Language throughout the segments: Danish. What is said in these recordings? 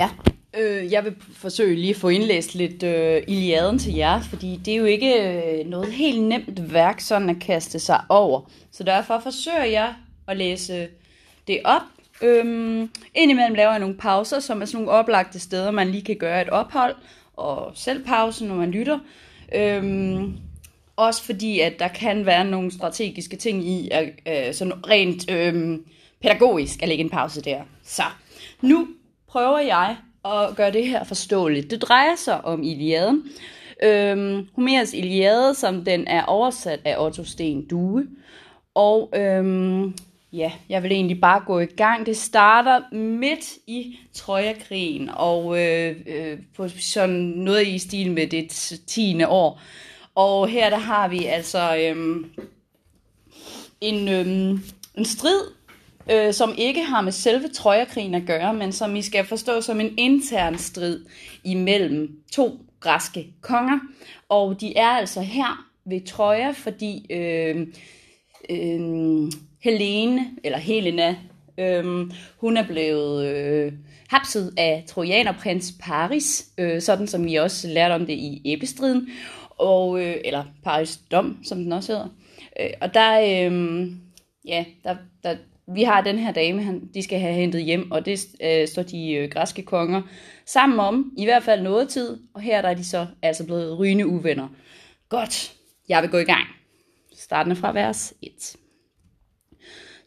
Ja, øh, jeg vil forsøge lige at få indlæst lidt øh, Iliaden til jer, fordi det er jo ikke øh, noget helt nemt værk sådan at kaste sig over. Så derfor forsøger jeg at læse det op. Øhm, indimellem laver jeg nogle pauser, som er sådan nogle oplagte steder, man lige kan gøre et ophold, og selv pause, når man lytter. Øhm, også fordi, at der kan være nogle strategiske ting i, at, øh, sådan rent øh, pædagogisk at lægge en pause der. Så nu prøver jeg at gøre det her forståeligt. Det drejer sig om Iliaden. Øhm, Homers Iliade, som den er oversat af Otto Sten Due. Og øhm, ja, jeg vil egentlig bare gå i gang. Det starter midt i Trojakrigen, og øh, øh, på sådan noget i stil med det 10. år. Og her der har vi altså øhm, en, øhm, en strid, øh, som ikke har med selve trøjerkrigen at gøre, men som I skal forstå som en intern strid imellem to græske konger. Og de er altså her ved Troja, fordi øh, øh, Helene, eller Helena, øh, hun er blevet øh, hapset af trojanerprins Paris, øh, sådan som vi også lærte om det i æblestriden, og, øh, eller Paris Dom, som den også hedder. Øh, og der, øh, ja, der, der, vi har den her dame, han, de skal have hentet hjem, og det øh, står de øh, græske konger sammen om, i hvert fald noget tid, og her der er de så altså blevet rygende uvenner. Godt, jeg vil gå i gang. Startende fra vers 1.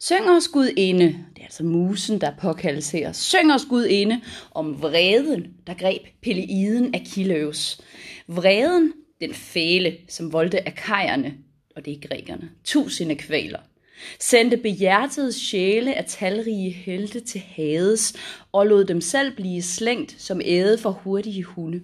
Synger Gud inde, det er altså musen, der påkaldes her, synger Gud inde om vreden, der greb Peleiden af Kileus. Vreden, den fæle, som voldte akajerne, og det er grækerne, tusinde kvaler sendte behjertede sjæle af talrige helte til Hades og lod dem selv blive slængt som æde for hurtige hunde.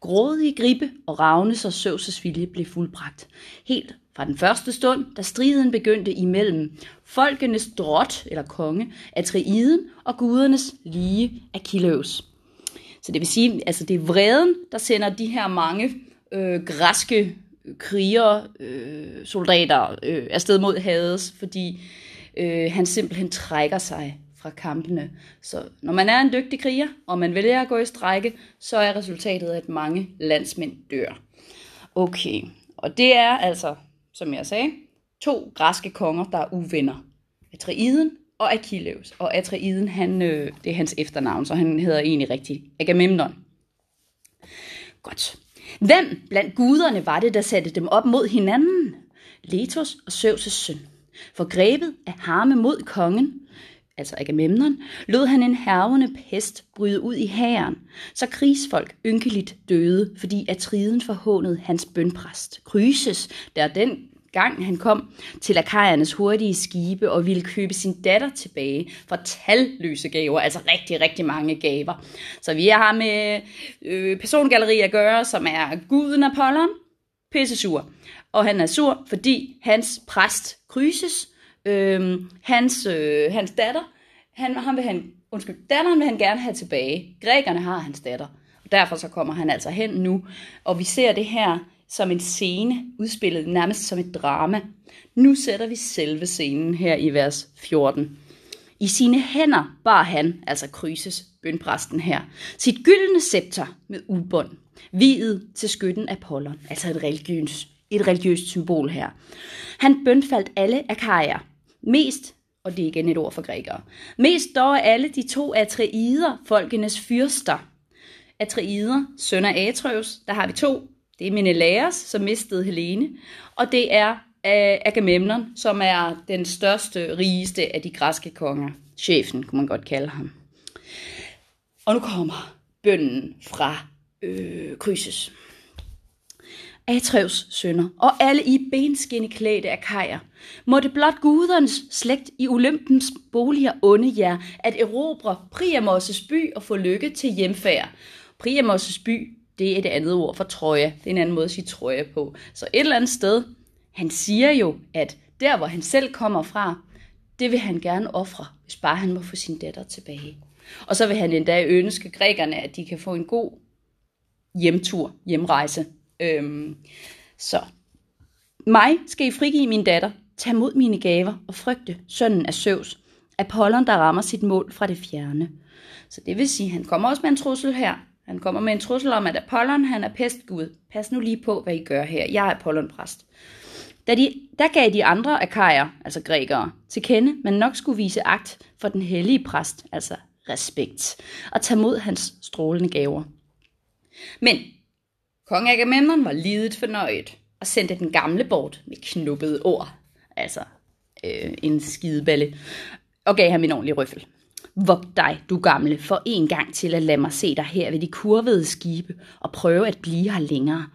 Grådige gribe og Ravnes og Søvses vilje blev fuldbragt. Helt fra den første stund, da striden begyndte imellem folkenes drot eller konge, Atreiden og gudernes lige Achilleus. Så det vil sige, altså det er vreden, der sender de her mange øh, græske kriger, øh, soldater øh, afsted mod Hades, fordi øh, han simpelthen trækker sig fra kampene. Så når man er en dygtig kriger, og man vælger at gå i strække, så er resultatet, at mange landsmænd dør. Okay, og det er altså, som jeg sagde, to græske konger, der er uvenner. Atreiden og Achilleus. Og Atreiden, han, øh, det er hans efternavn, så han hedder egentlig rigtig Agamemnon. Godt. Hvem blandt guderne var det, der satte dem op mod hinanden? Letos og Zeus' søn. For grebet af harme mod kongen, altså Agamemnon, lod han en hervende pest bryde ud i hæren, så krigsfolk ynkeligt døde, fordi Atriden forhånede hans bønpræst. Kryses, der den gang han kom til Akajernes hurtige skibe og ville købe sin datter tilbage for talløse gaver, altså rigtig, rigtig mange gaver. Så vi har med øh, persongalleri at gøre, som er guden Apollon, pisse sur. Og han er sur, fordi hans præst Kryses, øh, hans, øh, hans datter, han, han vil han, undskyld, datteren vil han gerne have tilbage. Grækerne har hans datter. Og derfor så kommer han altså hen nu. Og vi ser det her som en scene, udspillet nærmest som et drama. Nu sætter vi selve scenen her i vers 14. I sine hænder bar han, altså Kryses, bønpræsten her, sit gyldne scepter med ubånd, videt til skytten Apollon, altså et religiøst, et religiøst symbol her. Han bønfaldt alle akajer, mest, og det er igen et ord for grækere, mest dog alle de to atreider, folkenes fyrster. Atreider, søn af Atreus, der har vi to, det er Menelaos, som mistede Helene, og det er øh, Agamemnon, som er den største, rigeste af de græske konger. Chefen, kunne man godt kalde ham. Og nu kommer bønden fra øh, Kryses. Atreus sønner, og alle i benskinne klædte af kajer, det blot gudernes slægt i Olympens boliger onde jer at erobre Priamos' by og få lykke til hjemfærd. Priamos' by det er et andet ord for trøje. Det er en anden måde at sige trøje på. Så et eller andet sted, han siger jo, at der hvor han selv kommer fra, det vil han gerne ofre, hvis bare han må få sin datter tilbage. Og så vil han endda ønske grækerne, at de kan få en god hjemtur, hjemrejse. Øhm, så mig skal I frigive min datter, tag mod mine gaver og frygte sønnen af Søvs. Apollon, der rammer sit mål fra det fjerne. Så det vil sige, at han kommer også med en trussel her. Han kommer med en trussel om, at Apollon han er pestgud. Pas nu lige på, hvad I gør her. Jeg er Apollon-præst. Da de, der gav de andre akajer, altså grækere, til kende, man nok skulle vise agt for den hellige præst, altså respekt, og tage mod hans strålende gaver. Men kong Agamemnon var lidet fornøjet og sendte den gamle bort med knuppede ord, altså øh, en skideballe, og gav ham en ordentlig røffel. Vop dig, du gamle, for en gang til at lade mig se dig her ved de kurvede skibe og prøve at blive her længere.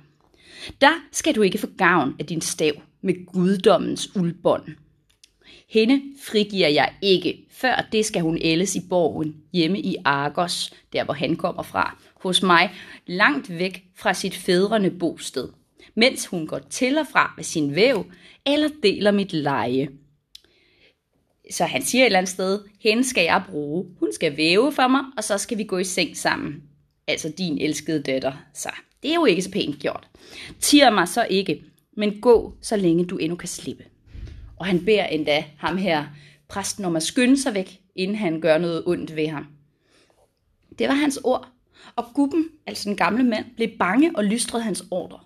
Der skal du ikke få gavn af din stav med guddommens uldbånd. Hende frigiver jeg ikke, før det skal hun ældes i borgen, hjemme i Argos, der hvor han kommer fra, hos mig, langt væk fra sit fædrende bosted, mens hun går til og fra med sin væv, eller deler mit leje. Så han siger et eller andet sted, hende skal jeg bruge, hun skal væve for mig, og så skal vi gå i seng sammen. Altså din elskede datter. Så det er jo ikke så pænt gjort. Tier mig så ikke, men gå, så længe du endnu kan slippe. Og han beder endda ham her, præsten, om at skynde sig væk, inden han gør noget ondt ved ham. Det var hans ord, og gubben, altså den gamle mand, blev bange og lystrede hans ordre.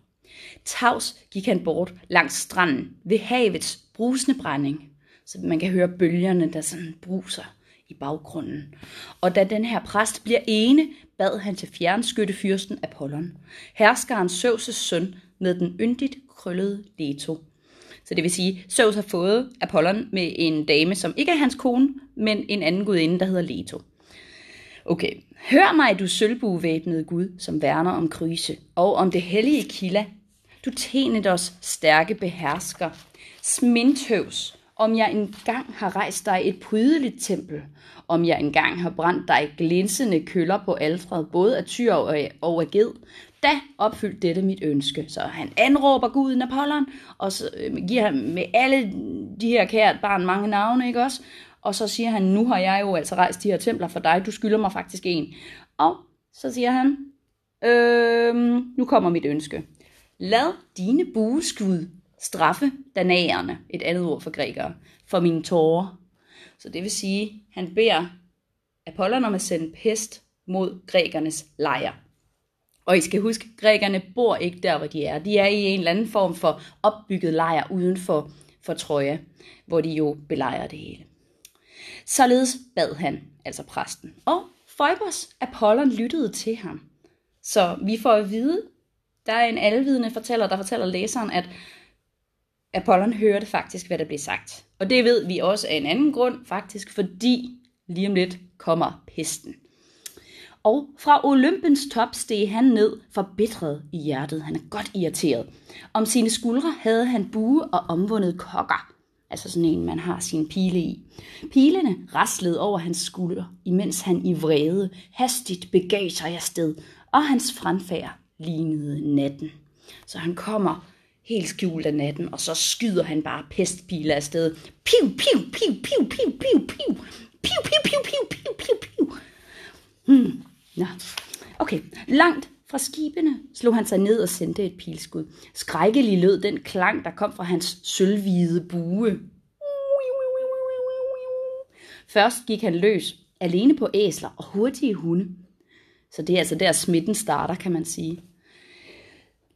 Tavs gik han bort langs stranden ved havets brusende brænding, så man kan høre bølgerne, der sådan bruser i baggrunden. Og da den her præst bliver ene, bad han til fjernskyttefyrsten Apollon, herskeren Zeus' søn med den yndigt krøllede Leto. Så det vil sige, Zeus har fået Apollon med en dame, som ikke er hans kone, men en anden gudinde, der hedder Leto. Okay, hør mig, du sølvbuevæbnede Gud, som værner om kryse, og om det hellige kilde. Du os stærke behersker. Smintøvs, om jeg engang har rejst dig et prydeligt tempel, om jeg engang har brændt dig glinsende køller på alfred, både af tyr og af ged, da opfyldte dette mit ønske. Så han anråber guden Apollon, og så øh, giver ham med alle de her kært barn mange navne, ikke også? Og så siger han, nu har jeg jo altså rejst de her templer for dig, du skylder mig faktisk en. Og så siger han, øh, nu kommer mit ønske. Lad dine bueskud straffe danagerne, et andet ord for grækere, for mine tårer. Så det vil sige, han beder Apollon om at sende pest mod grækernes lejr. Og I skal huske, grækerne bor ikke der, hvor de er. De er i en eller anden form for opbygget lejr uden for, for Troja, hvor de jo belejrer det hele. Således bad han, altså præsten. Og Phoebus Apollon lyttede til ham. Så vi får at vide, der er en alvidende fortæller, der fortæller læseren, at Apollon hørte faktisk, hvad der blev sagt. Og det ved vi også af en anden grund, faktisk fordi lige om lidt kommer pesten. Og fra Olympens top steg han ned, forbitret i hjertet. Han er godt irriteret. Om sine skuldre havde han bue og omvundet kokker. Altså sådan en, man har sin pile i. Pilene raslede over hans skulder, imens han i vrede hastigt begav sig afsted, og hans fremfærd lignede natten. Så han kommer helt skjult af natten, og så skyder han bare pestpiler afsted. Piu, piu, piu, piu, piu, piu, piu, piu, piu, piu, piu, piu, piu, piu. Hmm. Nå. Okay, langt fra skibene slog han sig ned og sendte et pilskud. Skrækkelig lød den klang, der kom fra hans sølvhvide bue. Først gik han løs, alene på æsler og hurtige hunde. Så det er altså der smitten starter, kan man sige.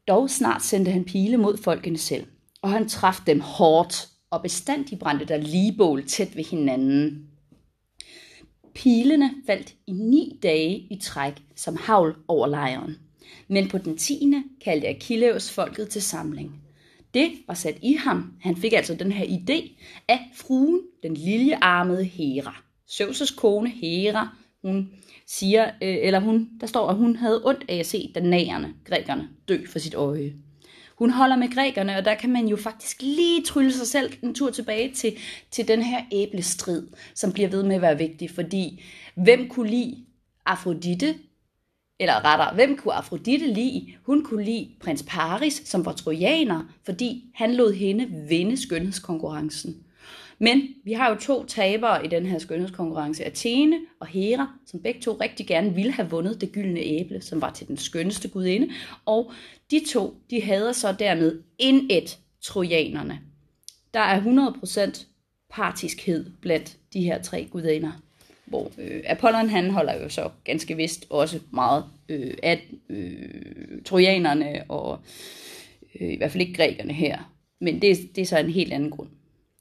Dog snart sendte han pile mod folkene selv, og han traf dem hårdt, og bestandig brændte der ligebål tæt ved hinanden. Pilene faldt i ni dage i træk som havl over lejren. Men på den tiende kaldte Achilleus folket til samling. Det var sat i ham. Han fik altså den her idé af fruen, den lillearmede Hera. Zeus' kone Hera, hun siger, øh, eller hun, der står, at hun havde ondt af at se danagerne, grækerne, dø for sit øje. Hun holder med grækerne, og der kan man jo faktisk lige trylle sig selv en tur tilbage til, til den her æblestrid, som bliver ved med at være vigtig, fordi hvem kunne lide Afrodite, eller rettere, hvem kunne Afrodite lide? Hun kunne lide prins Paris, som var trojaner, fordi han lod hende vinde skønhedskonkurrencen. Men vi har jo to tabere i den her skønhedskonkurrence, Athene og Hera, som begge to rigtig gerne ville have vundet det gyldne æble, som var til den skønneste gudinde. Og de to, de hader så dermed et trojanerne. Der er 100% partiskhed blandt de her tre gudinder. Hvor øh, Apollon han holder jo så ganske vist også meget øh, af øh, trojanerne og øh, i hvert fald ikke grækerne her. Men det, det er så en helt anden grund.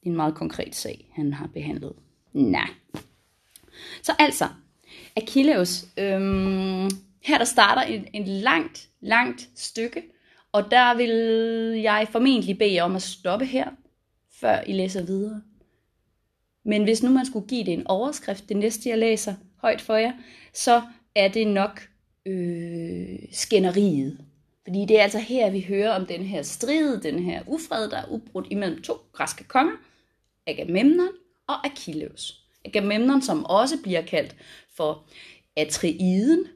Det er en meget konkret sag, han har behandlet. Nej. Så altså, Achilles, øhm, her der starter en, en langt, langt stykke, og der vil jeg formentlig bede jer om at stoppe her, før I læser videre. Men hvis nu man skulle give det en overskrift, det næste jeg læser højt for jer, så er det nok øh, skænderiet. Fordi det er altså her, vi hører om den her strid, den her ufred, der er ubrudt imellem to græske konger, Agamemnon og Achilles. Agamemnon, som også bliver kaldt for Atreiden,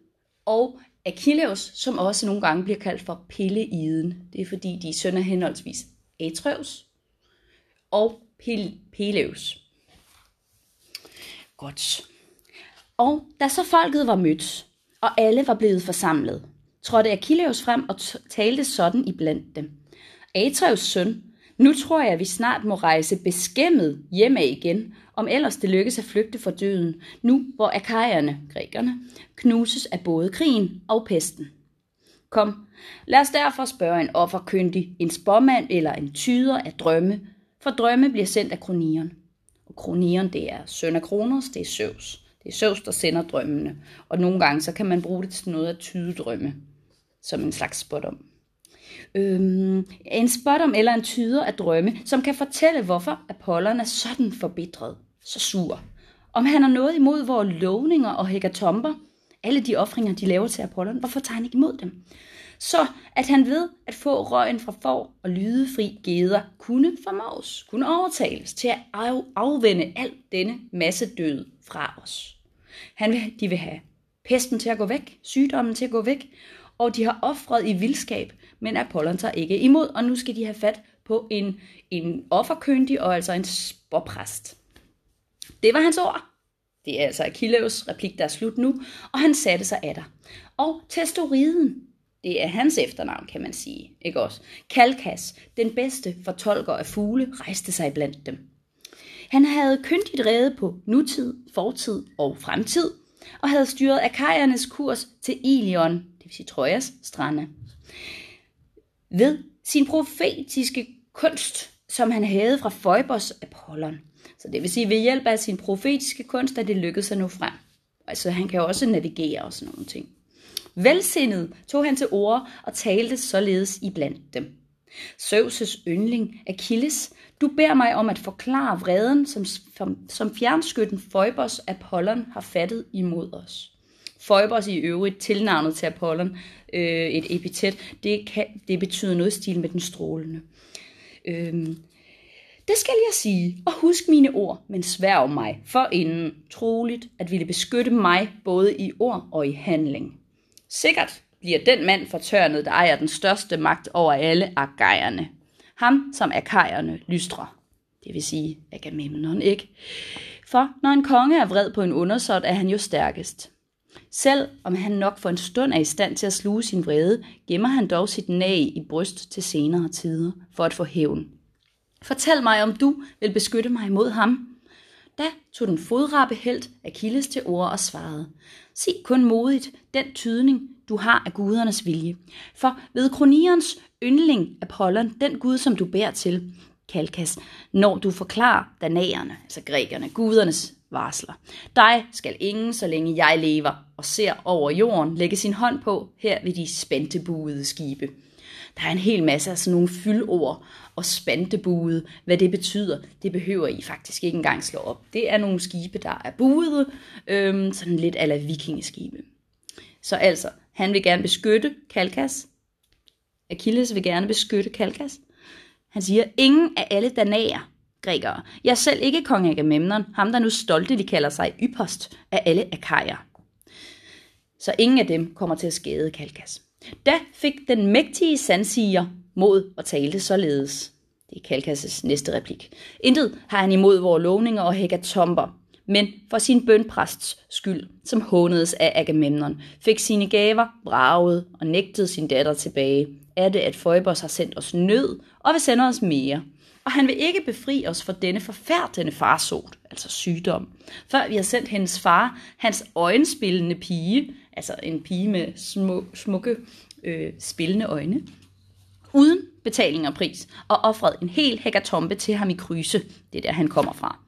og Achilles, som også nogle gange bliver kaldt for Peleiden. Det er fordi, de er sønner henholdsvis Atreus og Peleus. Godt. Og da så folket var mødt, og alle var blevet forsamlet, trådte Achilles frem og talte sådan iblandt dem. Atreus søn, nu tror jeg, at vi snart må rejse beskæmmet hjemme igen, om ellers det lykkes at flygte fra døden, nu hvor akajerne, grækerne, knuses af både krigen og pesten. Kom, lad os derfor spørge en offerkyndig, en spormand eller en tyder af drømme, for drømme bliver sendt af kronieren. Og kronieren, det er søn af Kronos, det er Søvs. Det er Søvs, der sender drømmene. Og nogle gange, så kan man bruge det til noget at tyde drømme, som en slags spådom øhm, en om eller en tyder af drømme, som kan fortælle, hvorfor Apollon er sådan forbitret, så sur. Om han har noget imod vores lovninger og hekatomber, alle de offringer, de laver til Apollon, hvorfor tager han ikke imod dem? Så at han ved at få røgen fra får og lydefri geder kunne formås, kunne overtales til at afvende al denne masse død fra os. Han vil, de vil have pesten til at gå væk, sygdommen til at gå væk, og de har offret i vildskab, men Apollon tager ikke imod, og nu skal de have fat på en, en offerkyndig og altså en sporpræst. Det var hans ord. Det er altså Achilles replik, der er slut nu, og han satte sig af der. Og Testoriden, det er hans efternavn, kan man sige, ikke også? Kalkas, den bedste fortolker af fugle, rejste sig blandt dem. Han havde kyndigt rede på nutid, fortid og fremtid, og havde styret akajernes kurs til Ilion, vil sige Trojas strande. Ved sin profetiske kunst, som han havde fra Phoebos Apollon. Så det vil sige, ved hjælp af sin profetiske kunst, at det lykkedes at nå frem. Altså han kan også navigere og sådan nogle ting. Velsindet tog han til ord og talte således i blandt dem. Zeus' yndling Achilles, du beder mig om at forklare vreden, som, som, som fjernskytten Phoebos Apollon har fattet imod os. Phoebos i øvrigt tilnavnet til Apollon, øh, et epitet, det, kan, det betyder noget stil med den strålende. Øh, det skal jeg sige, og husk mine ord, men sværg mig for inden troligt at ville beskytte mig både i ord og i handling. Sikkert bliver den mand fortørnet, der ejer den største magt over alle Argejerne. Ham, som arkajerne lystrer. Det vil sige Agamemnon, ikke? For når en konge er vred på en undersåt, er han jo stærkest. Selv om han nok for en stund er i stand til at sluge sin vrede, gemmer han dog sit nag i bryst til senere tider for at få hævn. Fortæl mig, om du vil beskytte mig imod ham. Da tog den fodrappe helt Achilles til ord og svarede. Sig kun modigt den tydning, du har af gudernes vilje. For ved kronierens yndling Apollon, den gud, som du bærer til, Kalkas, når du forklarer danagerne, altså grækerne, gudernes varsler. Dig skal ingen, så længe jeg lever og ser over jorden, lægge sin hånd på her ved de spæntebuede skibe. Der er en hel masse af sådan nogle fyldord og spantebuede. Hvad det betyder, det behøver I faktisk ikke engang slå op. Det er nogle skibe, der er buede, øhm, sådan lidt ala vikingeskibe. Så altså, han vil gerne beskytte Kalkas. Achilles vil gerne beskytte Kalkas. Han siger, ingen af alle danaer, grækere. Jeg er selv ikke kong Agamemnon, ham der nu stolte, de kalder sig ypperst af alle akajer. Så ingen af dem kommer til at skade Kalkas. Da fik den mægtige sandsiger mod at tale således. Det er Kalkas' næste replik. Intet har han imod vores lovninger og hekatomber, men for sin bønpræsts skyld, som hånedes af Agamemnon, fik sine gaver braget og nægtede sin datter tilbage, er det, at Phoebos har sendt os nød og vil sende os mere – og han vil ikke befri os for denne forfærdende farsot, altså sygdom, før vi har sendt hendes far, hans øjenspillende pige, altså en pige med små, smukke øh, spillende øjne, uden betaling og pris, og offret en hel hekatombe til ham i kryse. Det er der, han kommer fra.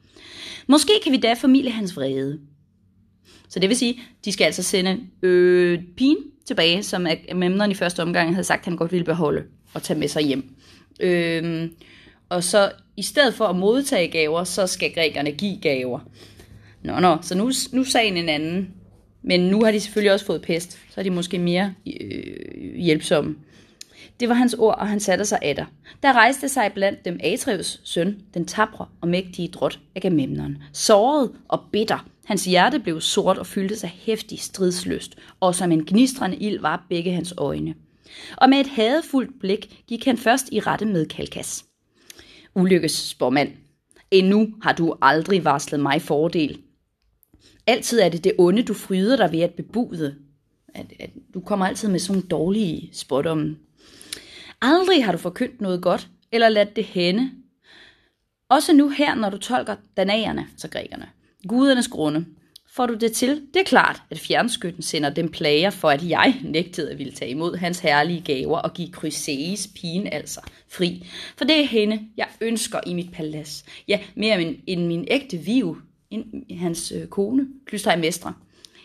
Måske kan vi da formidle hans vrede. Så det vil sige, de skal altså sende øh, pigen tilbage, som Memnon i første omgang havde sagt, han godt ville beholde og tage med sig hjem. Øh, og så i stedet for at modtage gaver, så skal grækerne give gaver. Nå, nå, så nu, nu sagen en anden. Men nu har de selvfølgelig også fået pest, så er de måske mere øh, hjælpsomme. Det var hans ord, og han satte sig af der. Der rejste sig blandt dem Atreus søn, den tabre og mægtige drot Agamemnon. Såret og bitter. Hans hjerte blev sort og fyldte sig hæftig stridsløst, og som en gnistrende ild var begge hans øjne. Og med et hadefuldt blik gik han først i rette med Kalkas ulykkesspormand. Endnu har du aldrig varslet mig fordel. Altid er det det onde, du fryder dig ved at bebude. At, at du kommer altid med sådan dårlige om. Aldrig har du forkyndt noget godt, eller ladt det hænde. Også nu her, når du tolker danagerne, så grækerne, gudernes grunde, får du det til. Det er klart, at fjernskytten sender dem plager for, at jeg nægtede at ville tage imod hans herlige gaver og give Chryseis pigen altså fri. For det er hende, jeg ønsker i mit palads. Ja, mere end, end min ægte viv, end hans øh, kone, Klystrej Mestre.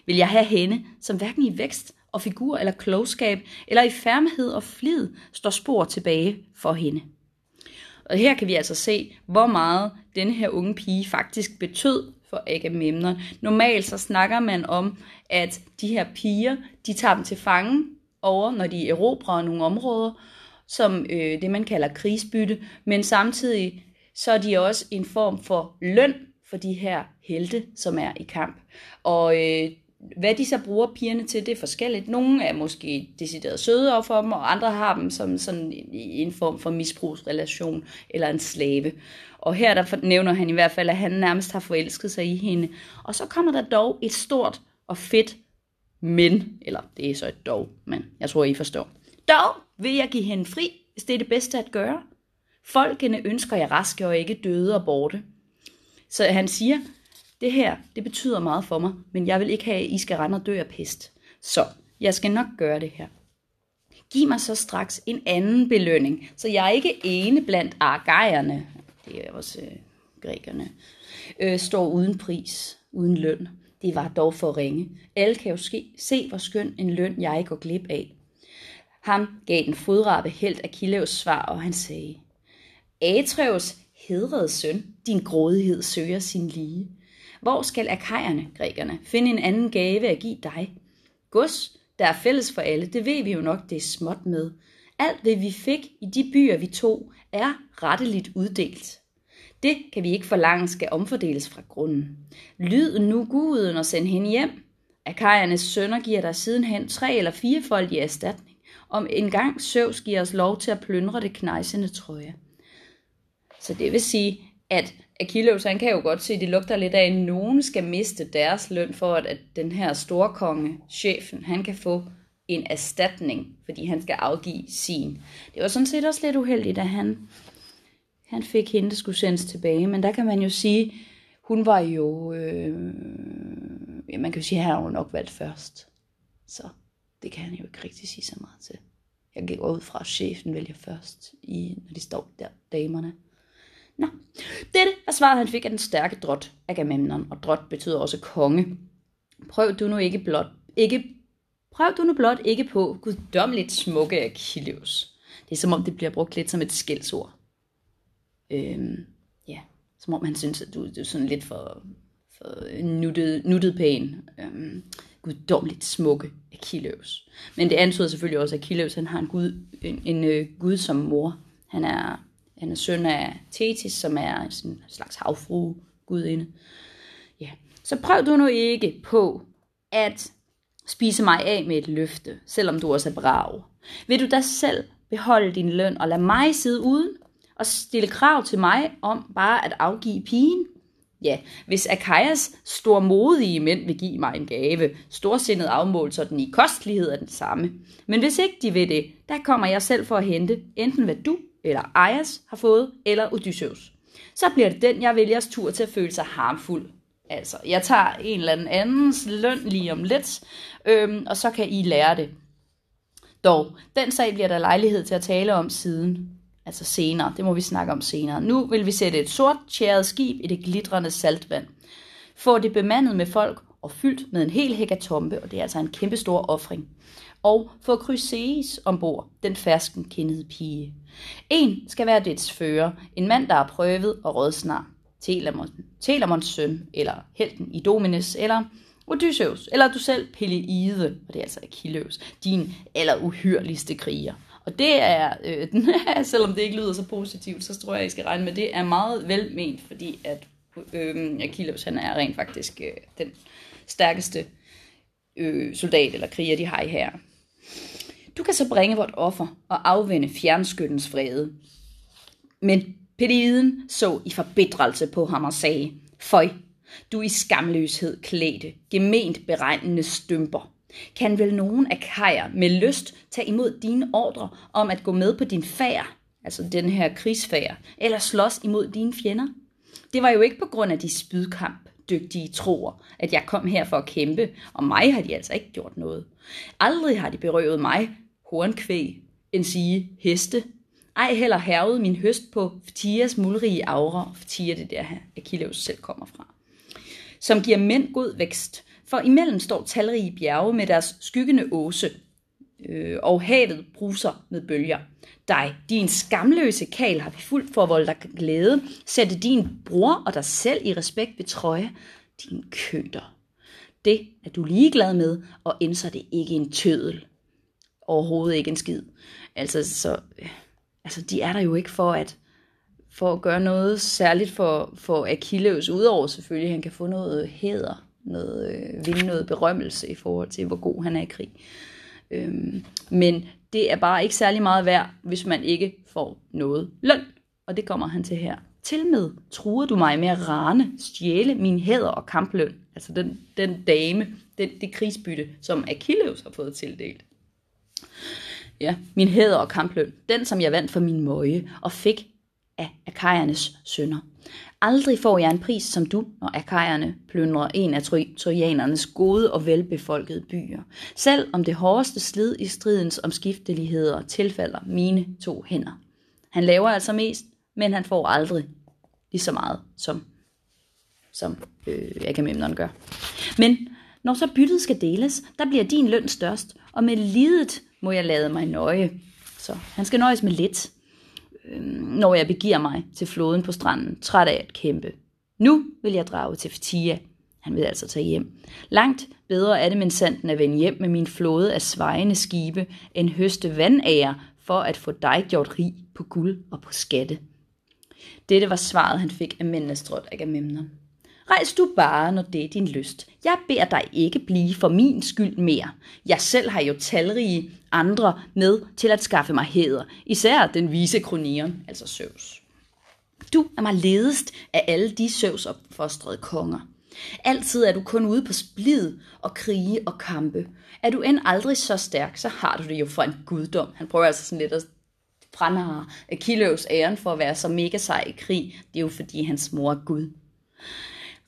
Vil jeg have hende, som hverken i vækst og figur eller klogskab, eller i færmhed og flid, står spor tilbage for hende. Og her kan vi altså se, hvor meget denne her unge pige faktisk betød for Agamemnon. Normalt så snakker man om, at de her piger, de tager dem til fange over, når de erobrer nogle områder, som øh, det man kalder krigsbytte, men samtidig så er de også en form for løn for de her helte, som er i kamp. Og øh, hvad de så bruger pigerne til, det er forskelligt. Nogle er måske decideret søde over for dem, og andre har dem som sådan en form for misbrugsrelation eller en slave. Og her der nævner han i hvert fald, at han nærmest har forelsket sig i hende. Og så kommer der dog et stort og fedt men, eller det er så et dog, men jeg tror, I forstår. Dog vil jeg give hende fri, hvis det er det bedste at gøre. Folkene ønsker jeg raske og ikke døde og borte. Så han siger, det her, det betyder meget for mig, men jeg vil ikke have, at I skal rende og dø af pest. Så jeg skal nok gøre det her. Giv mig så straks en anden belønning, så jeg er ikke ene blandt argejerne, det er også øh, grækerne, øh, står uden pris, uden løn. Det var dog for ringe. Alle kan jo ske, se, hvor skøn en løn jeg går glip af. Ham gav den fodrappe helt Achilleus svar, og han sagde, Atreus hedrede søn, din grådighed søger sin lige. Hvor skal akajerne, grækerne, finde en anden gave at give dig? Gods, der er fælles for alle, det ved vi jo nok, det er småt med. Alt det vi fik i de byer, vi tog, er retteligt uddelt. Det kan vi ikke forlange skal omfordeles fra grunden. Lyd nu guden og send hende hjem. Akajernes sønner giver dig sidenhen tre eller firefoldige erstatning, om en gang Søvs giver os lov til at plyndre det knejsende trøje. Så det vil sige, at Achilles, han kan jo godt se, at det lugter lidt af, at nogen skal miste deres løn, for at, at den her storkonge, chefen, han kan få en erstatning, fordi han skal afgive sin. Det var sådan set også lidt uheldigt, at han, han fik hende, der skulle sendes tilbage. Men der kan man jo sige, hun var jo, øh, ja, man kan jo sige, at han har nok valgt først. Så det kan han jo ikke rigtig sige så meget til. Jeg gik ud fra, at chefen vælger først, i, når de står der, damerne. Nå, dette er svaret, han fik af den stærke drot Agamemnon, og drot betyder også konge. Prøv du nu ikke blot, ikke, prøv du nu blot ikke på guddommeligt smukke Achilles. Det er som om, det bliver brugt lidt som et skældsord. Øhm, ja, som om han synes, at du, du er sådan lidt for, for nuttet, nuttet pæn. Øhm, guddommeligt smukke Achilles. Men det antyder selvfølgelig også, at Achilles han har en, gud, en, en øh, gud som mor. Han er han er søn af Thetis, som er en slags havfrue gudinde. Ja. Så prøv du nu ikke på at spise mig af med et løfte, selvom du også er brav. Vil du da selv beholde din løn og lade mig sidde uden og stille krav til mig om bare at afgive pigen? Ja, hvis Akajas stormodige mænd vil give mig en gave, storsindet afmål, så den i kostlighed er den samme. Men hvis ikke de vil det, der kommer jeg selv for at hente enten hvad du eller Ajas har fået, eller Odysseus. Så bliver det den, jeg vælgers tur til at føle sig harmfuld. Altså, jeg tager en eller anden andens løn lige om lidt, øhm, og så kan I lære det. Dog, den sag bliver der lejlighed til at tale om siden. Altså senere, det må vi snakke om senere. Nu vil vi sætte et sort tjæret skib i det glitrende saltvand. Få det bemandet med folk og fyldt med en hel hekatombe, og det er altså en kæmpe stor offring. Og få Chryseis ombord, den fersken kendede pige. En skal være dets fører, en mand, der er prøvet og rådsnar. Telamon, Telamons søn, eller helten i Domines, eller Odysseus, eller du selv, Peleide, og det er altså Achilleus, din eller uhyrligste kriger. Og det er, øh, selvom det ikke lyder så positivt, så tror jeg, I skal regne med, det er meget velment, fordi at øh, Achilleus, han er rent faktisk øh, den stærkeste øh, soldat eller kriger, de har i her. Du kan så bringe vort offer og afvende fjernskyttens vrede. Men Pediden så i forbedrelse på ham og sagde, Føj, du i skamløshed klædte, gement beregnende stømper. Kan vel nogen af kajer med lyst tage imod dine ordre om at gå med på din færd, altså den her krigsfærd, eller slås imod dine fjender? Det var jo ikke på grund af de spydkamp, dygtige troer, at jeg kom her for at kæmpe, og mig har de altså ikke gjort noget. Aldrig har de berøvet mig, hornkvæg, end sige heste, ej heller hervede min høst på Ftias mulrige aura, Ftia det der her, Achilleus selv kommer fra, som giver mænd god vækst, for imellem står talrige bjerge med deres skyggende åse, øh, og havet bruser med bølger. Dig, din skamløse kal, har vi fuldt for at volde dig glæde. Sætte din bror og dig selv i respekt ved trøje. Din køter. Det er du ligeglad med, og indser det ikke en tødel. Overhovedet ikke en skid. Altså, så, øh altså de er der jo ikke for at, for at gøre noget særligt for, for Achilleus, udover selvfølgelig, at han kan få noget hæder, noget, øh, vinde noget berømmelse i forhold til, hvor god han er i krig. Øhm, men det er bare ikke særlig meget værd, hvis man ikke får noget løn. Og det kommer han til her. Til med truer du mig med at rane, stjæle min hæder og kampløn. Altså den, den dame, den, det krigsbytte, som Achilleus har fået tildelt. Ja, min hæder og kampløn. Den, som jeg vandt for min møje og fik af akajernes sønner. Aldrig får jeg en pris som du, når akajerne plyndrer en af trojanernes gode og velbefolkede byer. Selv om det hårdeste slid i stridens omskifteligheder tilfalder mine to hænder. Han laver altså mest, men han får aldrig lige så meget, som, som øh, Agamemnon gør. Men når så byttet skal deles, der bliver din løn størst, og med lidet må jeg lade mig nøje. Så han skal nøjes med lidt øh, når jeg begiver mig til floden på stranden, træt af at kæmpe. Nu vil jeg drage til Fatia. Han vil altså tage hjem. Langt bedre er det men sandt at vende hjem med min flåde af svejende skibe, end høste vandager for at få dig gjort rig på guld og på skatte. Dette var svaret, han fik af mændenes Agamemnon. Rejs du bare, når det er din lyst. Jeg beder dig ikke blive for min skyld mere. Jeg selv har jo talrige andre med til at skaffe mig heder, især den vise kronieren, altså Søvs. Du er mig ledest af alle de Søvs opfostrede konger. Altid er du kun ude på splid og krige og kampe. Er du end aldrig så stærk, så har du det jo for en guddom. Han prøver altså sådan lidt at brænde Achilles æren for at være så mega sej i krig. Det er jo fordi hans mor er Gud.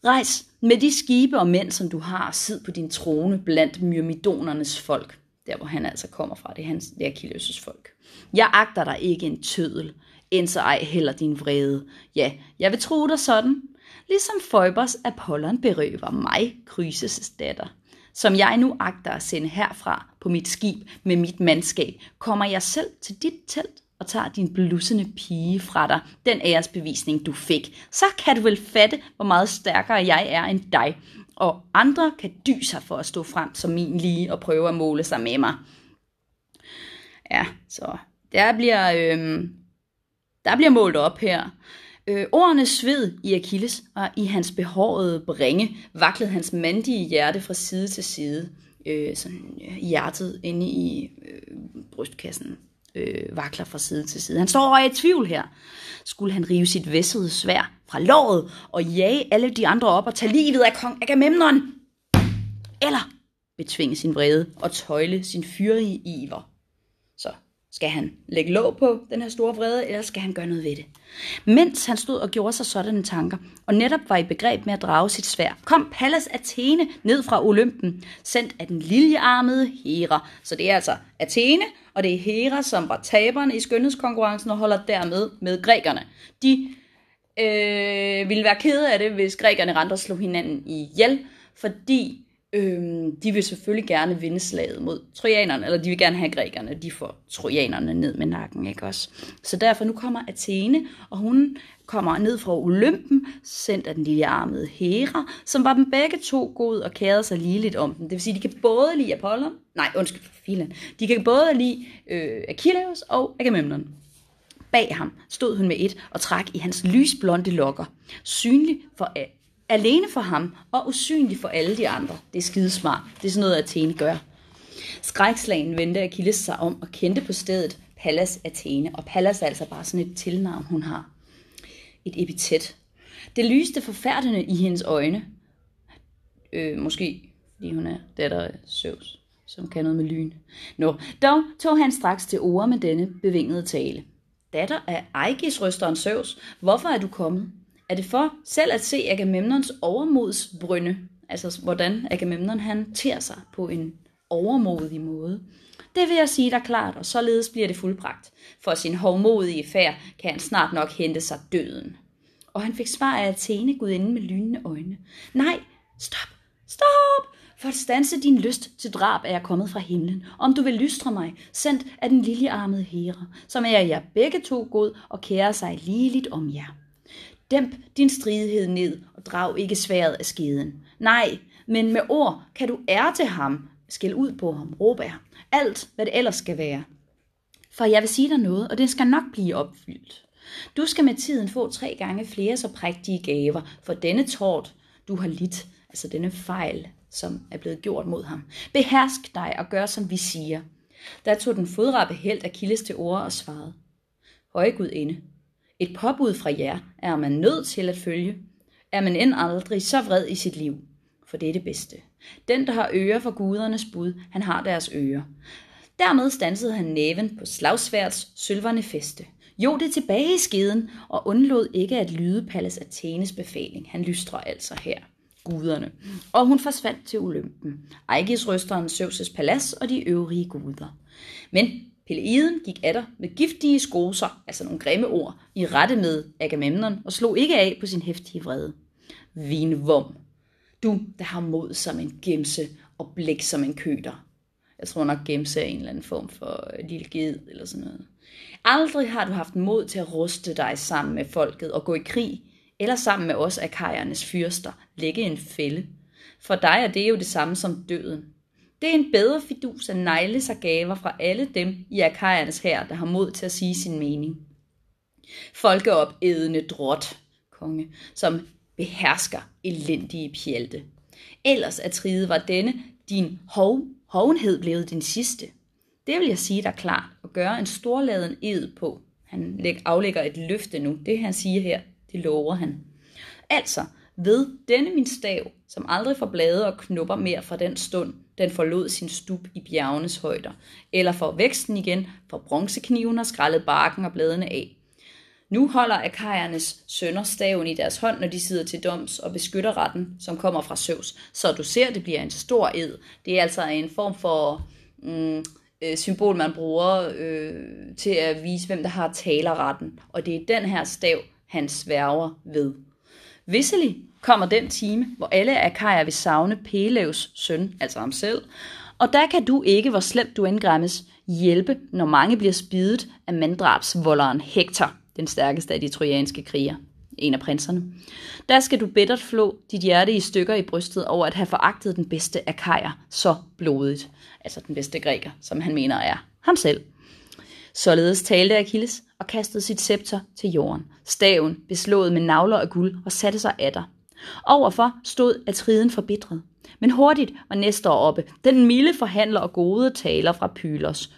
Rejs med de skibe og mænd, som du har, sid på din trone blandt myrmidonernes folk. Der, hvor han altså kommer fra, det er, hans, det er Achilles' folk. Jeg agter dig ikke en tødel, end så ej heller din vrede. Ja, jeg vil tro dig sådan, ligesom Phoebos Apollon berøver mig, Kryses datter. Som jeg nu agter at sende herfra på mit skib med mit mandskab, kommer jeg selv til dit telt og tager din blussende pige fra dig, den æresbevisning du fik, så kan du vel fatte, hvor meget stærkere jeg er end dig. Og andre kan dy sig for at stå frem som min lige og prøve at måle sig med mig. Ja, så der bliver, øh, der bliver målt op her. Øh, ordene sved i Achilles, og i hans behårede bringe vaklede hans mandige hjerte fra side til side. Øh, sådan øh, hjertet inde i øh, brystkassen øh, vakler fra side til side. Han står over i tvivl her. Skulle han rive sit væssede svær fra låret og jage alle de andre op og tage livet af kong Agamemnon? Eller betvinge sin vrede og tøjle sin fyrige iver? Skal han lægge låg på den her store vrede, eller skal han gøre noget ved det? Mens han stod og gjorde sig sådanne tanker, og netop var i begreb med at drage sit svær, kom Pallas Athene ned fra Olympen, sendt af den liljearmede Hera. Så det er altså Athene, og det er Hera, som var taberne i skønhedskonkurrencen og holder dermed med grækerne. De øh, ville være kede af det, hvis grækerne rent og slog hinanden ihjel, fordi Øhm, de vil selvfølgelig gerne vinde slaget mod trojanerne, eller de vil gerne have grækerne, de får trojanerne ned med nakken, ikke også? Så derfor nu kommer Athene, og hun kommer ned fra Olympen, sendt af den lille armede Hera, som var dem begge to god og kærede sig ligeligt om den. Det vil sige, de kan både lide Apollon, nej, undskyld, filen. De kan både lide øh, Achilles og Agamemnon. Bag ham stod hun med et og trak i hans lysblonde lokker, synlig for alene for ham og usynlig for alle de andre. Det er skidesmart. Det er sådan noget, Athene gør. Skrækslagen vendte Achilles sig om og kendte på stedet Pallas Athene. Og Pallas er altså bare sådan et tilnavn, hun har. Et epitet. Det lyste forfærdende i hendes øjne. Øh, måske fordi hun er datter af Zeus, som kan noget med lyn. Nå, dog tog han straks til ord med denne bevingede tale. Datter af Aegis røsteren Zeus, hvorfor er du kommet? Er det for selv at se Agamemnons overmodsbrynde, altså hvordan Agamemnon han ter sig på en overmodig måde. Det vil jeg sige dig klart, og således bliver det fuldbragt. For sin hovmodige færd kan han snart nok hente sig døden. Og han fik svar af Athene, gudinde med lynende øjne. Nej, stop, stop! For at stanse din lyst til drab er jeg kommet fra himlen. Om du vil lystre mig, sendt af den liljearmede Hera, som er jeg begge to god og kærer sig ligeligt om jer. Dæmp din stridighed ned og drag ikke sværet af skeden. Nej, men med ord kan du ære til ham, skæld ud på ham, råbe ham. Alt, hvad det ellers skal være. For jeg vil sige dig noget, og det skal nok blive opfyldt. Du skal med tiden få tre gange flere så prægtige gaver for denne tort, du har lidt, altså denne fejl, som er blevet gjort mod ham. Behersk dig og gør, som vi siger. Der tog den fodrappe helt Achilles til ord og svarede. Høje Gud inde, et påbud fra jer er man nødt til at følge. Er man end aldrig så vred i sit liv. For det er det bedste. Den, der har ører for gudernes bud, han har deres ører. Dermed stansede han næven på slagsværds sølverne feste. Jo det tilbage i skeden, og undlod ikke at lyde Pallas Athenes befaling. Han lystrer altså her guderne. Og hun forsvandt til Olympen. Aegis røsteren Zeus' palads og de øvrige guder. Men Peleiden gik atter med giftige skoser, altså nogle grimme ord, i rette med Agamemnon og slog ikke af på sin hæftige vrede. Vinvom, du der har mod som en gemse og blik som en køter. Jeg tror nok gemse er en eller anden form for øh, lille ged eller sådan noget. Aldrig har du haft mod til at ruste dig sammen med folket og gå i krig, eller sammen med os akajernes fyrster, lægge en fælde. For dig er det jo det samme som døden. Det er en bedre fidus at negle sig gaver fra alle dem i Akajernes her, der har mod til at sige sin mening. Folkeopædende drot, konge, som behersker elendige pjalte. Ellers at tride var denne din hov, hovenhed blevet din sidste. Det vil jeg sige dig klart, og gøre en storladen ed på. Han aflægger et løfte nu. Det han siger her, det lover han. Altså, ved denne min stav, som aldrig får blade og knupper mere fra den stund, den forlod sin stup i bjergenes højder, eller for væksten igen, for bronzekniven har skrællet barken og bladene af. Nu holder akajernes sønner staven i deres hånd, når de sidder til doms og beskytter retten, som kommer fra Søvs. Så du ser, det bliver en stor ed. Det er altså en form for mm, øh, symbol, man bruger øh, til at vise, hvem der har talerretten. Og det er den her stav, han sværger ved. Visselig kommer den time, hvor alle akajer vil savne Pelevs søn, altså ham selv, og der kan du ikke, hvor slemt du indgræmmes, hjælpe, når mange bliver spidet af manddrabsvolderen Hector, den stærkeste af de trojanske kriger, en af prinserne. Der skal du bittert flå dit hjerte i stykker i brystet over at have foragtet den bedste akajer så blodigt, altså den bedste græker, som han mener er ham selv. Således talte Achilles og kastede sit scepter til jorden. Staven beslået med navler af guld og satte sig atter. Overfor stod Atriden forbitret. Men hurtigt var Nestor oppe, den milde forhandler og gode taler fra Pylos.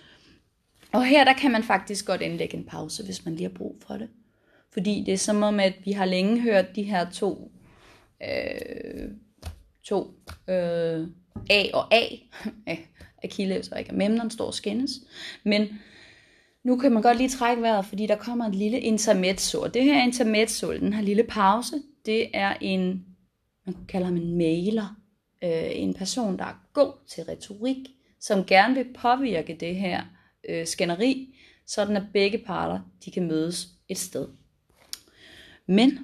Og her der kan man faktisk godt indlægge en pause, hvis man lige har brug for det. Fordi det er som om, at vi har længe hørt de her to, øh, to øh, A og A, Achilles og Agamemnon står og skændes. Men nu kan man godt lige trække vejret, fordi der kommer et lille intermezzo. Og det her intermezzo, den her lille pause, det er en, man kalder ham en mailer. Øh, en person, der er god til retorik, som gerne vil påvirke det her øh, skænderi, sådan at begge parter de kan mødes et sted. Men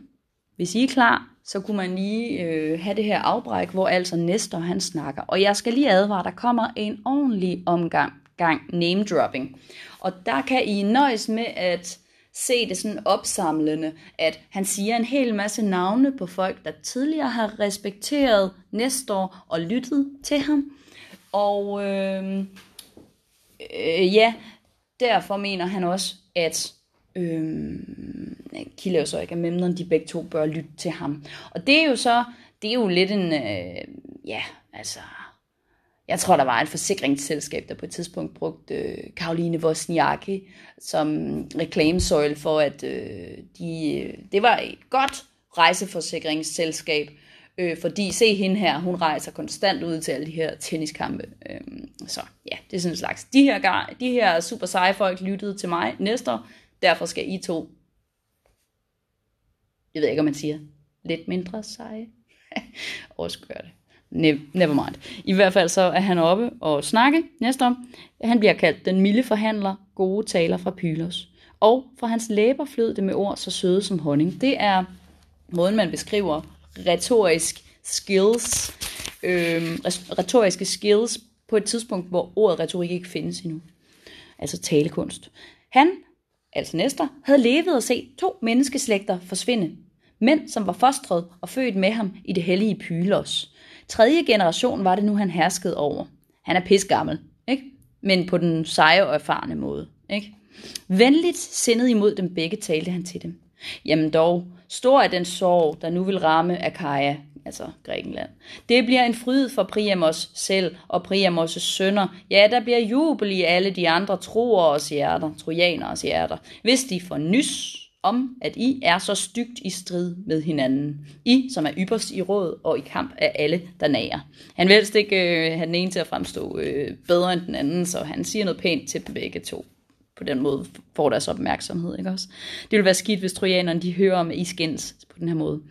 hvis I er klar, så kunne man lige øh, have det her afbræk, hvor altså Nestor han snakker. Og jeg skal lige advare, der kommer en ordentlig omgang gang name dropping. Og der kan I nøjes med at se det sådan opsamlende, at han siger en hel masse navne på folk, der tidligere har respekteret Nestor og lyttet til ham. Og øh, øh, ja, derfor mener han også, at øh, Kileus og Agamemnon, de begge to bør lytte til ham. Og det er jo så, det er jo lidt en, øh, ja, altså, jeg tror, der var et forsikringsselskab, der på et tidspunkt brugte øh, Karoline Wozniacki som reklamesøjle for, at øh, de, øh, det var et godt rejseforsikringsselskab, øh, fordi se hende her, hun rejser konstant ud til alle de her tenniskampe. Øh, så ja, det er sådan en slags, de her, de her super seje folk lyttede til mig næste år, derfor skal I to, jeg ved ikke, om man siger, lidt mindre seje, også gøre det. Ne- never mind. I hvert fald så er han oppe og snakke næste om. Han bliver kaldt den milde forhandler, gode taler fra Pylos. Og fra hans læber flød det med ord så søde som honning. Det er måden, man beskriver retorisk skills, øh, retoriske skills på et tidspunkt, hvor ordet retorik ikke findes endnu. Altså talekunst. Han, altså Nestor, havde levet og set to menneskeslægter forsvinde. Mænd, som var fostret og født med ham i det hellige Pylos. Tredje generation var det nu, han herskede over. Han er pisgammel, ikke? men på den seje og erfarne måde. Ikke? Venligt sindet imod dem begge talte han til dem. Jamen dog, stor er den sorg, der nu vil ramme Akaja, altså Grækenland. Det bliver en fryd for Priamos selv og Priamos' sønner. Ja, der bliver jubel i alle de andre troers hjerter, trojaners hjerter, hvis de får nys om, at I er så stygt i strid med hinanden. I, som er ypperst i råd og i kamp af alle, der nærer. Han vil helst ikke øh, have den ene til at fremstå øh, bedre end den anden, så han siger noget pænt til dem begge to. På den måde får deres opmærksomhed, ikke også? Det vil være skidt, hvis trojanerne de hører om, at I skændes på den her måde.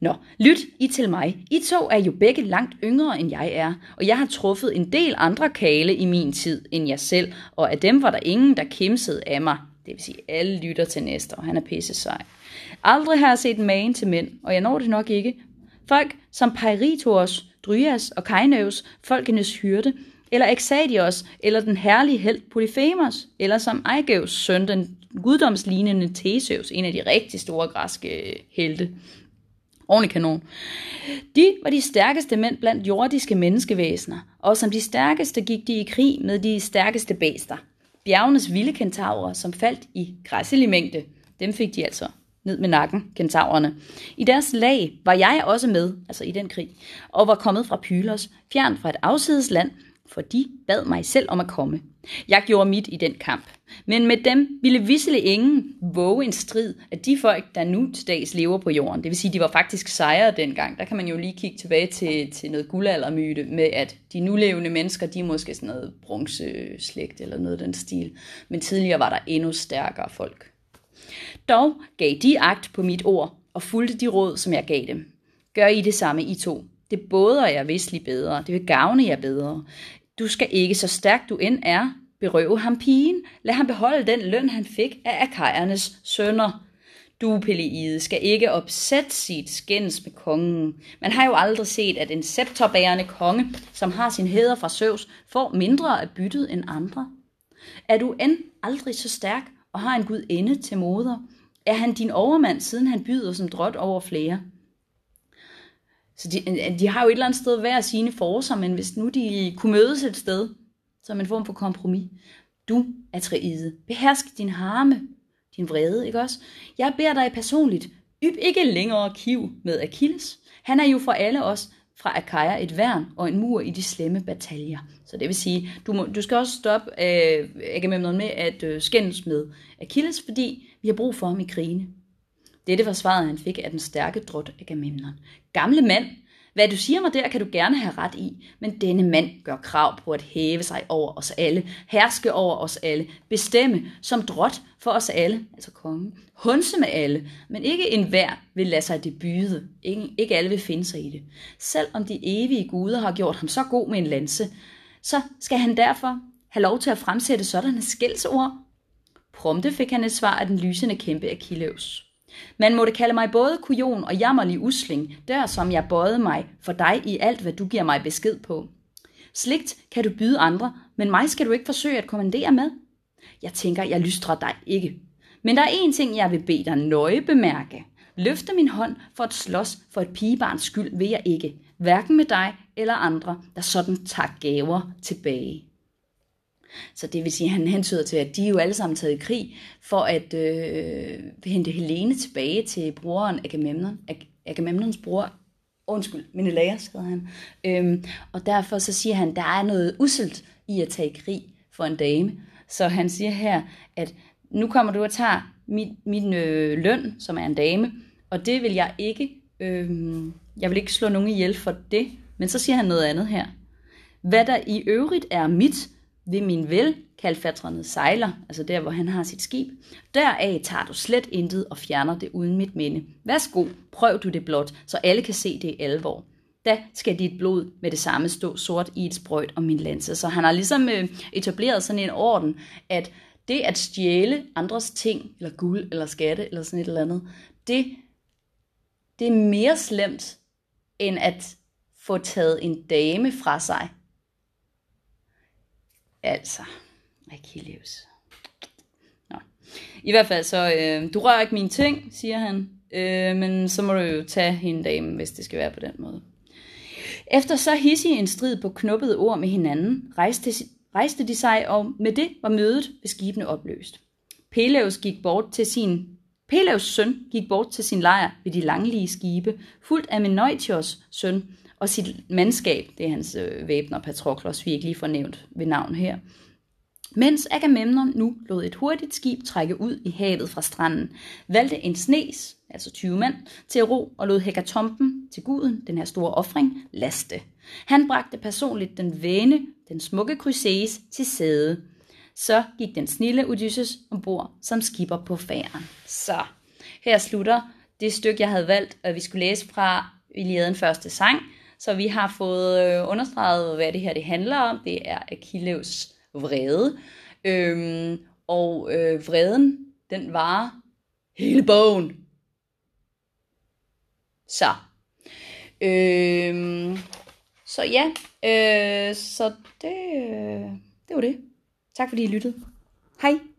Nå, lyt I til mig. I to er jo begge langt yngre, end jeg er, og jeg har truffet en del andre kale i min tid end jeg selv, og af dem var der ingen, der kimsede af mig. Det vil sige, alle lytter til Nestor. Han er pisse sej. Aldrig har jeg set magen til mænd, og jeg når det nok ikke. Folk som Pairitos, Dryas og Kainøvs, folkenes hyrde, eller Exadios, eller den herlige held Polyphemus, eller som Aigeus søn, den guddomslignende Theseus, en af de rigtig store græske øh, helte. Ordentlig kanon. De var de stærkeste mænd blandt jordiske menneskevæsener, og som de stærkeste gik de i krig med de stærkeste bæster. Bjergenes vilde kentaurer, som faldt i græsselig mængde, dem fik de altså ned med nakken, kentaurerne. I deres lag var jeg også med, altså i den krig, og var kommet fra Pylos, fjern fra et afsides land, for de bad mig selv om at komme. Jeg gjorde mit i den kamp. Men med dem ville visselig ingen våge en strid af de folk, der nu til dags lever på jorden. Det vil sige, de var faktisk sejre dengang. Der kan man jo lige kigge tilbage til, til noget guldaldermyte med, at de nulevende mennesker, de er måske sådan noget bronzeslægt eller noget af den stil. Men tidligere var der endnu stærkere folk. Dog gav de agt på mit ord og fulgte de råd, som jeg gav dem. Gør I det samme, I to. Det båder jer vistligt bedre. Det vil gavne jer bedre. Du skal ikke, så stærk du end er, berøve ham pigen. Lad ham beholde den løn, han fik af akajernes sønner. Du, Peleide, skal ikke opsætte sit skændes med kongen. Man har jo aldrig set, at en scepterbærende konge, som har sin hæder fra Søvs, får mindre af byttet end andre. Er du end aldrig så stærk og har en gudinde til moder? Er han din overmand, siden han byder som drot over flere? Så de, øh, de har jo et eller andet sted hver sine forser, men hvis nu de kunne mødes et sted, som en form for kompromis. Du, Atreide, behersk din harme, din vrede, ikke også? Jeg beder dig personligt, yb ikke længere kiv med Achilles. Han er jo for alle os fra Akaja et værn og en mur i de slemme bataljer. Så det vil sige, du, må, du skal også stoppe øh, Agamemnon med at øh, skændes med Achilles, fordi vi har brug for ham i krigene. Dette var svaret, han fik af den stærke drot Agamemnon. Gamle mand, Hvad du siger mig der, kan du gerne have ret i, men denne mand gør krav på at hæve sig over os alle, herske over os alle, bestemme som drot for os alle, altså kongen, hunse med alle, men ikke enhver vil lade sig det byde, ikke, ikke alle vil finde sig i det. Selv om de evige guder har gjort ham så god med en lanse, så skal han derfor have lov til at fremsætte sådanne skældsord. Prompte fik han et svar af den lysende kæmpe Achilleus. Man måtte kalde mig både kujon og jammerlig usling, der som jeg bøjede mig for dig i alt, hvad du giver mig besked på. Sligt kan du byde andre, men mig skal du ikke forsøge at kommandere med. Jeg tænker, jeg lystrer dig ikke. Men der er en ting, jeg vil bede dig nøje bemærke. Løfte min hånd for at slås for et pigebarns skyld vil jeg ikke, hverken med dig eller andre, der sådan tager gaver tilbage. Så det vil sige, at han hentyder til, at de er jo alle sammen taget i krig for at øh, hente Helene tilbage til broren Agamemnon, Ag- Agamemnons bror. Undskyld, Menelaus hedder han. Øhm, og derfor så siger han, at der er noget uselt i at tage i krig for en dame. Så han siger her, at nu kommer du og tager min, min øh, løn, som er en dame, og det vil jeg ikke, øh, jeg vil ikke slå nogen ihjel for det. Men så siger han noget andet her. Hvad der i øvrigt er mit, ved min vel, kalfatrende sejler, altså der, hvor han har sit skib. Deraf tager du slet intet og fjerner det uden mit minde. Værsgo, prøv du det blot, så alle kan se det i alvor. Da skal dit blod med det samme stå sort i et sprøjt om min lanse. Så han har ligesom øh, etableret sådan en orden, at det at stjæle andres ting, eller guld, eller skatte, eller sådan et eller andet, det, det er mere slemt, end at få taget en dame fra sig. Altså, Achilles. Nå. I hvert fald så, øh, du rører ikke mine ting, siger han, øh, men så må du jo tage hende dame, hvis det skal være på den måde. Efter så hissig en strid på knuppede ord med hinanden, rejste, rejste de sig, og med det var mødet ved skibene opløst. Peleus gik bort til sin Peleus søn gik bort til sin lejr ved de langlige skibe, fuldt af Menoitios søn og sit mandskab, det er hans øh, væbner Patroklos, vi ikke lige får nævnt ved navn her. Mens Agamemnon nu lod et hurtigt skib trække ud i havet fra stranden, valgte en snes, altså 20 mand, til at ro og lod hekatomben til guden, den her store offring, laste. Han bragte personligt den væne, den smukke Chryseis, til sæde. Så gik den snille Odysseus ombord som skipper på færen. Så her slutter det stykke, jeg havde valgt, at vi skulle læse fra Iliaden første sang. Så vi har fået øh, understreget, hvad det her det handler om. Det er Achilleus vrede. Øhm, og øh, vreden, den var hele bogen. Så. Øhm, så ja, øh, så det, øh, det var det. Tak fordi I lyttede. Hej.